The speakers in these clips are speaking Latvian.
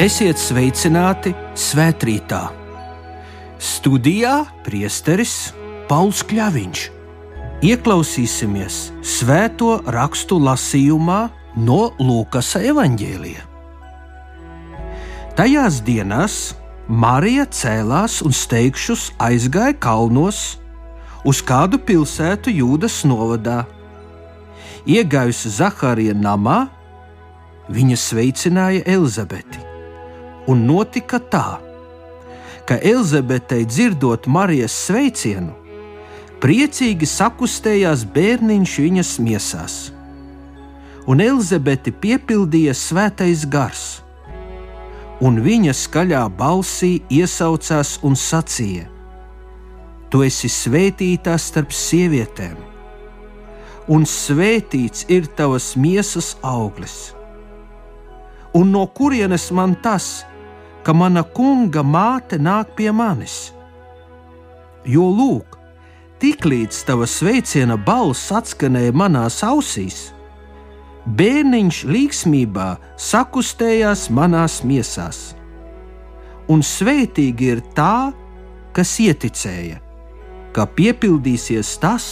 Esiet sveicināti svētkrītā. Studijā priesteris Pauls Kļaviņš. Ieklausīsimies svēto rakstu lasījumā no Lūkas evanģēlija. Tajās dienās Marija cēlās un steigšus aizgāja kalnos uz kādu pilsētu Jūdas novadā. Iegājusi Zahārija namā, viņa sveicināja Elizabeti un notika tā, ka Elizabetei dzirdot Marijas sveicienu, priecīgi sakustējās bērniņš viņas miesās, un Elizabeti piepildīja svētais gars, un viņa skaļā balsī iesaucās un sacīja: Tu esi svētītā starp sievietēm, un svētīts ir tavas miesas auglis. Un no kurienes man tas, ka mana kunga māte nāk pie manis. Jo lūk, tiklīdz tava sveiciena balss atskanēja manās ausīs, bērniņš līgsmībā sakustējās manās miesās. Un svētīgi ir tā, kas ieticēja, ka piepildīsies tas,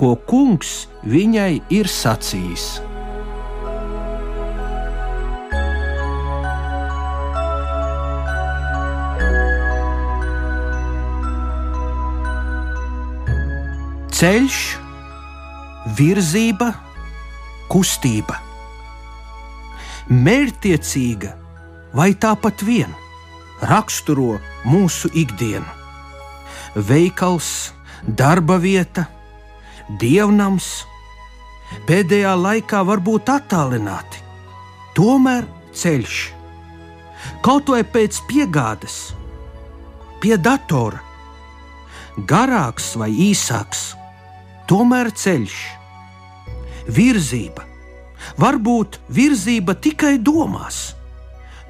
ko kungs viņai ir sacījis. Ceļš, virzība, kustība. Mērķtiecīga vai tāpat vien raksturo mūsu ikdienu. Veikals, darba vieta, dievnams, pēdējā laikā var būt attālināti, tomēr ceļš. Kaut vai pēc piegādes, pie datora, garāks vai īsāks tomēr ceļš, virzība. Varbūt virzība tikai domās,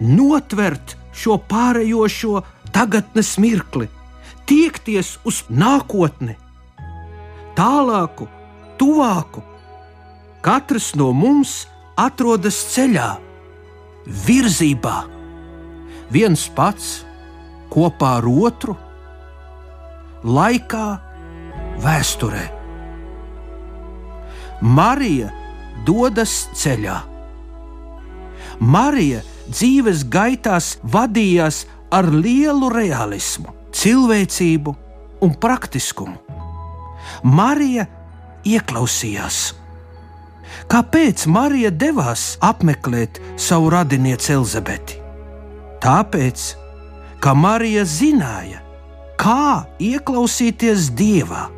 notvert šo pārējošo tagadnes mirkli, tiekties uz nākotni, tālāku, tuvāku. Katrs no mums atrodas ceļā, virzībā, viens pats kopā ar otru, laikā, vēsturē. Marija dodas ceļā. Marija dzīves gaitās vadījās ar lielu realismu, cilvēcību un praktiskumu. Marija ieklausījās. Kāpēc Marija devās apmeklēt savu radinieci Elizabeti? Tāpēc, ka Marija zināja, kā ieklausīties Dievā,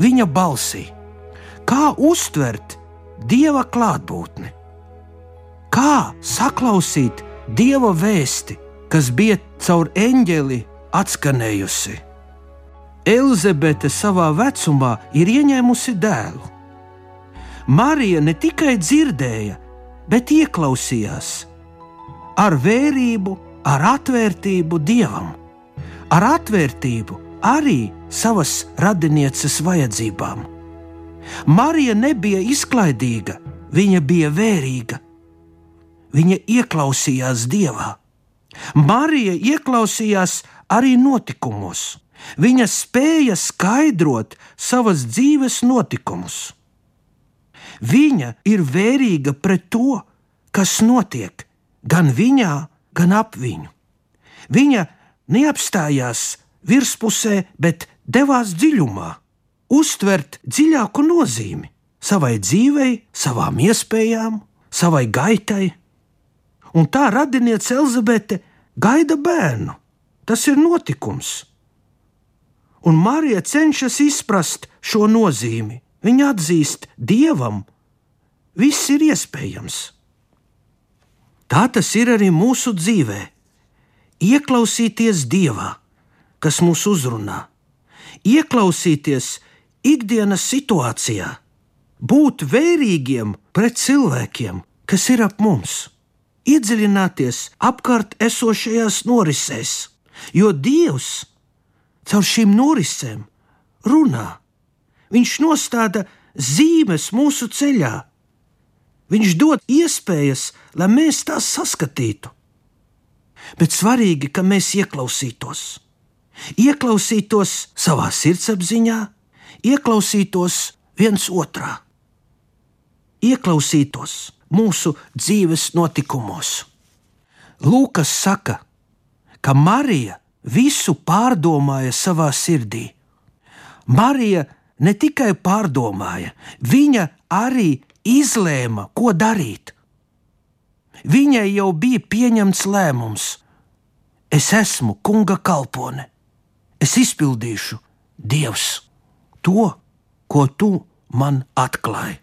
viņa balsī kā uztvert dieva klātbūtni, kā saklausīt dieva vēsti, kas bija caur eņģeli atskanējusi. Elizabete savā vecumā ir ieņēmusi dēlu. Marija ne tikai dzirdēja, bet ieklausījās ar vērību, ar atvērtību dievam, ar atvērtību arī savas radinieces vajadzībām. Marija nebija izklaidīga, viņa bija vērīga. Viņa ieklausījās Dievā. Marija ieklausījās arī notikumos. Viņa spēja skaidrot savas dzīves notikumus. Viņa ir vērīga pret to, kas notiek gan viņā, gan ap viņu. Viņa neapstājās virspusē, bet devās dziļumā uztvert dziļāku nozīmi savai dzīvei, savām iespējām, savai gaitai. Un tā radiniece Elizabete gaida bērnu. Tas ir notikums. Un Marija cenšas izprast šo nozīmi. Viņa atzīst, Dievam viss ir iespējams. Tā tas ir arī mūsu dzīvē. Ieklausīties Dievā, kas mūs uzrunā, ieklausīties ikdienas situācijā, būt vērīgiem pret cilvēkiem, kas ir ap mums, iedziļināties apkārt esošajās norisēs, jo Dievs caur šīm norisēm runā. Viņš nostāda zīmes mūsu ceļā. Viņš dod iespējas, lai mēs tās saskatītu. bet svarīgi, ka mēs ieklausītos. Ieklausītos savā sirdsapziņā, ieklausītos viens otrā, ieklausītos mūsu dzīves notikumos. Lūkas saka, ka Marija visu pārdomāja savā sirdī. Marija ne tikai pārdomāja, viņa arī izlēma, ko darīt. Viņai jau bija pieņemts lēmums: es esmu kunga kalpone, es izpildīšu Dievs to, ko tu man atklāji.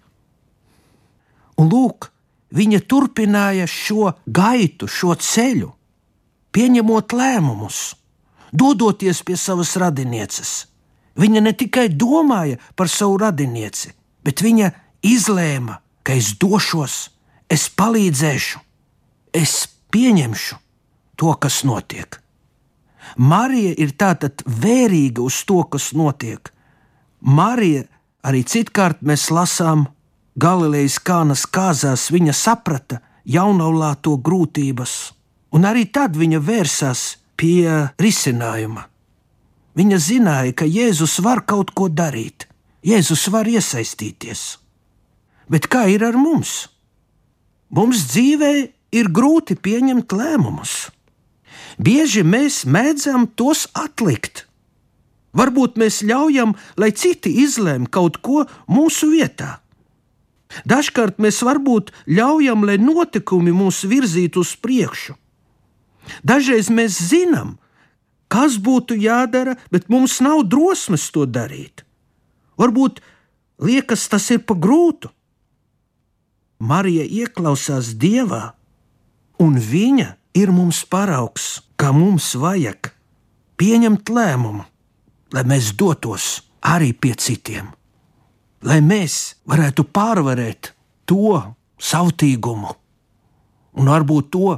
Un lūk, viņa turpināja šo gaitu, šo ceļu, pieņemot lēmumus, dodoties pie savas radinieces. Viņa ne tikai domāja par savu radinieci, bet viņa izlēma, ka es došos, es palīdzēšu, es pieņemšu to, kas notiek. Marija ir tātad vērīga uz to, kas notiek. Marija arī citkārt mēs lasām Galilejas kānas kāzās, viņa saprata jaunaulāto grūtības, un arī tad viņa vērsās pie risinājuma. Viņa zināja, ka Jēzus var kaut ko darīt, Jēzus var iesaistīties. Bet kā ir ar mums? Mums dzīvē ir grūti pieņemt lēmumus. Bieži mēs mēdzam tos atlikt. Varbūt mēs ļaujam, lai citi izlēma kaut ko mūsu vietā. Dažkārt mēs varbūt ļaujam, lai notikumi mūs virzītu uz priekšu. Dažreiz mēs zinām, kas būtu jādara, bet mums nav drosmes to darīt. Varbūt liekas, tas ir pa grūtu. Marija ieklausās Dievā, un viņa ir mums paraugs, kā mums vajag pieņemt lēmumu, lai mēs dotos arī pie citiem, lai mēs varētu pārvarēt to sautīgumu un varbūt to,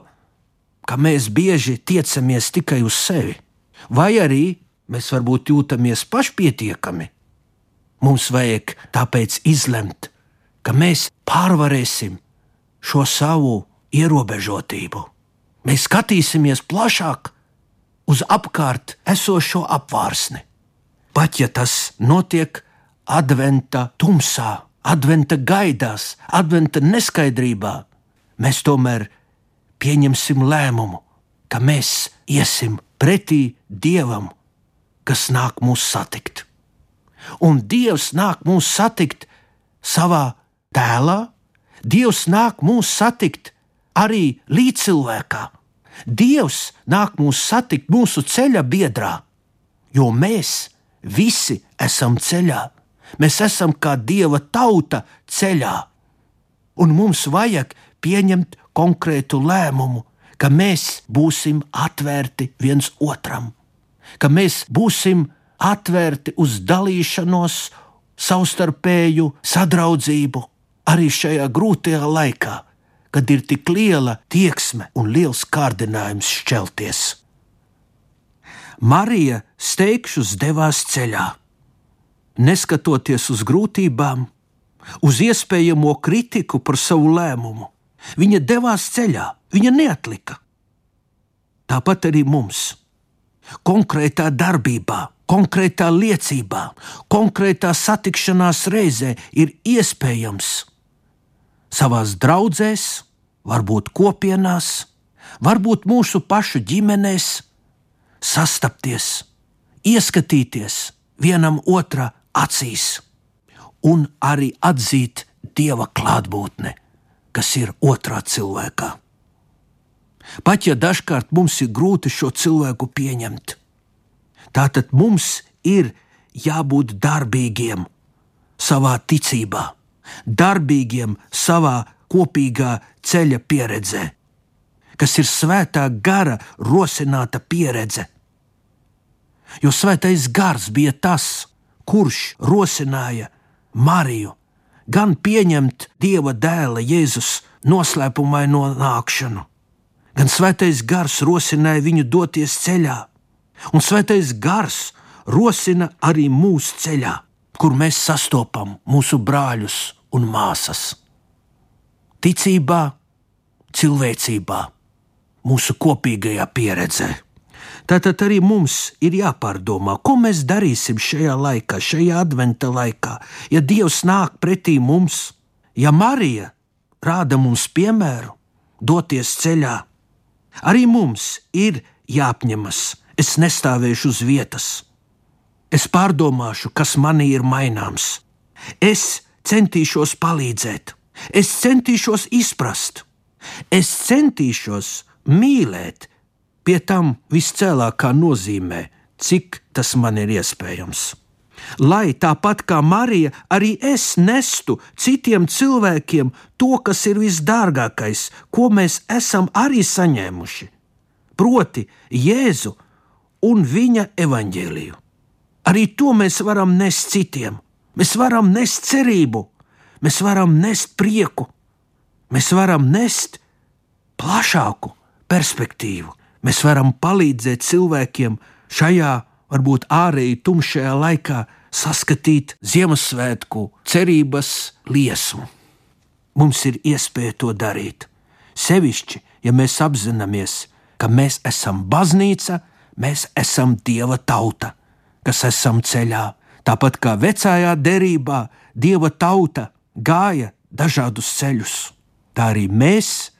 ka mēs bieži tiecamies tikai uz sevi vai arī mēs varbūt jūtamies pašpietiekami. Mums vajag tāpēc izlemt, ka mēs pārvarēsim šo savu ierobežotību. Mēs skatīsimies plašāk uz apkārt esošo apvārsni. Pat ja tas notiek adventa tumsā, adventa gaidās, adventa neskaidrībā, mēs tomēr pieņemsim lēmumu, ka mēs iesim pretī Dievam, kas nāk mūs satikt. Un Dievs nāk mūs satikt savā tēlā, Dievs nāk mūs satikt arī līdzcilvēkā. Dievs nāk mūs satikt mūsu ceļa biedrā, jo mēs visi esam ceļā. Mēs esam kā Dieva tauta ceļā, un mums vajag pieņemt konkrētu lēmumu, ka mēs būsim atvērti viens otram, ka mēs būsim atvērti uz dalīšanos, savstarpēju sadraudzību arī šajā grūtajā laikā, kad ir tik liela tieksme un liels kārdinājums šķelties. Marija steigšus devās ceļā, neskatoties uz grūtībām, uz iespējamo kritiku par savu lēmumu. Viņa devās ceļā, viņa neatlika. Tāpat arī mums, konkrētā darbībā, konkrētā liecībā, konkrētā satikšanās reizē ir iespējams savās draudzēs, varbūt kopienās, varbūt mūsu pašu ģimenēs, sastapties, ieskatīties vienam otrā acīs un arī atzīt Dieva klātbūtni kas ir otrā cilvēkā. Pat ja dažkārt mums ir grūti šo cilvēku pieņemt, tātad mums ir jābūt darbīgiem savā ticībā, darbīgiem savā kopīgā ceļa pieredzē, kas ir svētā gara rosināta pieredze. Jo svētais gars bija tas, kurš rosināja Mariju gan pieņemt Dieva dēla Jēzus noslēpumaino nākšanu, gan svētais gars rosināja viņu doties ceļā, un svētais gars rosina arī mūsu ceļā, kur mēs sastopam mūsu brāļus un māsas. Ticībā, cilvēcībā mūsu kopīgajā pieredzē. Tātad arī mums ir jāpārdomā, ko mēs darīsim šajā laikā, šajā adventa laikā, ja Dievs nāk pretī mums, ja Marija rāda mums piemēru, doties ceļā. Arī mums ir jāapņemas, es nestāvēšu uz vietas. Es pārdomāšu, kas manī ir maināms. Es centīšos palīdzēt, es centīšos izprast, es centīšos mīlēt, pie tam viscēlākā nozīmē, cik tas man ir iespējams. Lai tāpat kā Marija, arī es nestu citiem cilvēkiem to, kas ir visdārgākais, ko mēs esam arī saņēmuši, proti, Jēzu un viņa evaņģēliju. Arī to mēs varam nest citiem. Mēs varam nest cerību, mēs varam nest prieku, mēs varam nest plašāku perspektīvu. Mēs varam palīdzēt cilvēkiem šajā, varbūt ārēji tumšajā laikā, saskatīt Ziemassvētku cerības liesmu. Mums ir iespēja to darīt. Sevišķi, ja mēs apzināmies, ka mēs esam baznīca, mēs esam Dieva tauta, kas esam ceļā. Tāpat kā vecajā derībā Dieva tauta gāja dažādus ceļus, tā arī mēs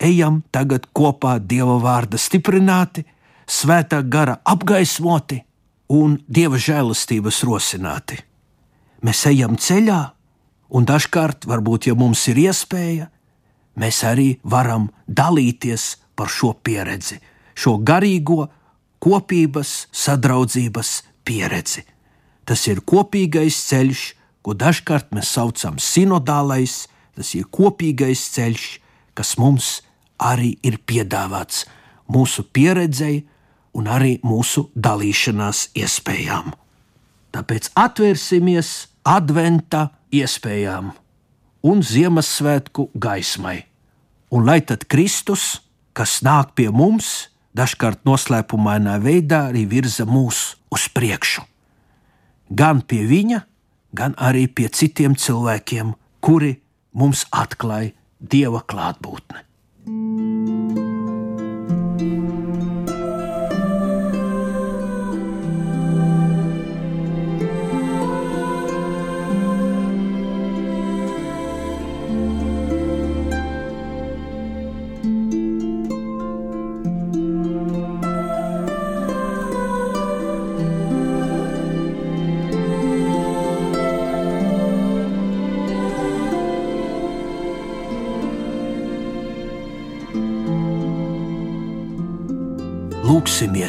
ejam tagad kopā Dieva vārda stiprināti, svētā gara apgaismoti un Dieva žēlastības rosināti. Mēs ejam ceļā, un dažkārt, varbūt, ja mums ir iespēja, mēs arī varam dalīties par šo pieredzi, šo garīgo kopības, sadraudzības pieredzi. Tas ir kopīgais ceļš, ko dažkārt mēs saucam par sinodālais, tas ir kopīgais ceļš, kas mums ir arī ir piedāvāts mūsu pieredzei un arī mūsu dalīšanās iespējām. Tāpēc atvērsimies adventa iespējām un Ziemassvētku gaismai, un lai tad Kristus, kas nāk pie mums, dažkārt noslēpumainā veidā arī virza mūs uz priekšu. Gan pie viņa, gan arī pie citiem cilvēkiem, kuri mums atklāja Dieva klātbūtni. Música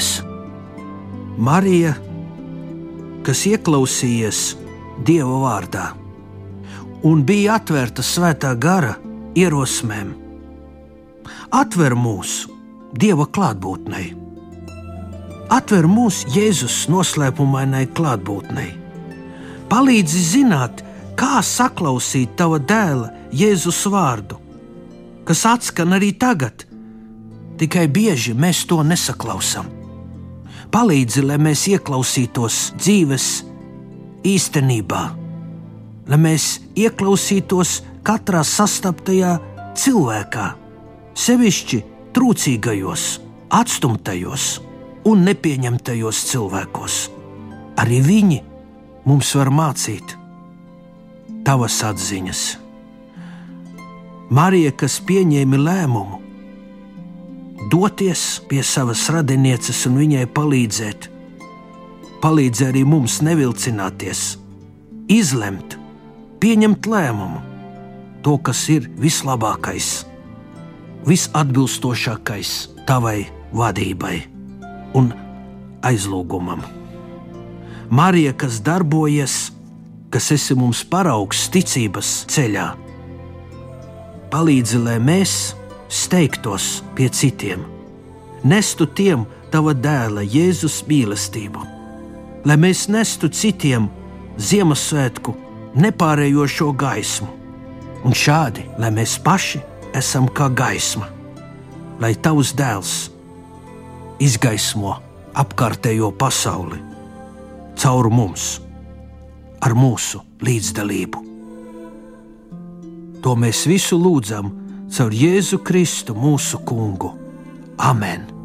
Lūksimies! Marija, kas ieklausījies Dieva vārdā un bija atvērta svētā gara ierosmēm, atver mūsu Dieva klātbūtnei, atver mūsu Jēzus noslēpumainai klātbūtnei, palīdzi zināt, kā saklausīt tava dēla Jēzus vārdu, kas atskan arī tagad tikai bieži mēs to nesaklausām. Palīdzi, lai mēs ieklausītos dzīves īstenībā, lai mēs ieklausītos katrā sastaptajā cilvēkā, sevišķi trūcīgajos, atstumtajos un nepieņemtajos cilvēkos. Arī viņi mums var mācīt tavas atziņas. Marija, kas pieņēma lēmumu, doties pie savas radinieces un viņai palīdzēt. Palīdz arī mums nevilcināties, izlemt, pieņemt lēmumu, to, kas ir vislabākais, visatbilstošākais tavai vadībai un aizlūgumam. Marija, kas darbojas, kas esi mums paraugs ticības ceļā, palīdzi, lai mēs steigtos pie citiem, nestu tiem tava dēla Jēzus mīlestību, lai mēs nestu citiem Ziemassvētku nepārējošo gaismu, un šādi, lai mēs paši esam kā gaisma, lai tavs dēls izgaismo apkārtējo pasauli caur mums, ar mūsu līdzdalību. To mēs visu lūdzam caur Jēzu Kristu, mūsu kungu. Amen!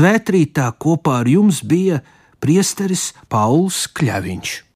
Svētrītā kopā ar jums bija priesteris Pauls Kļaviņš.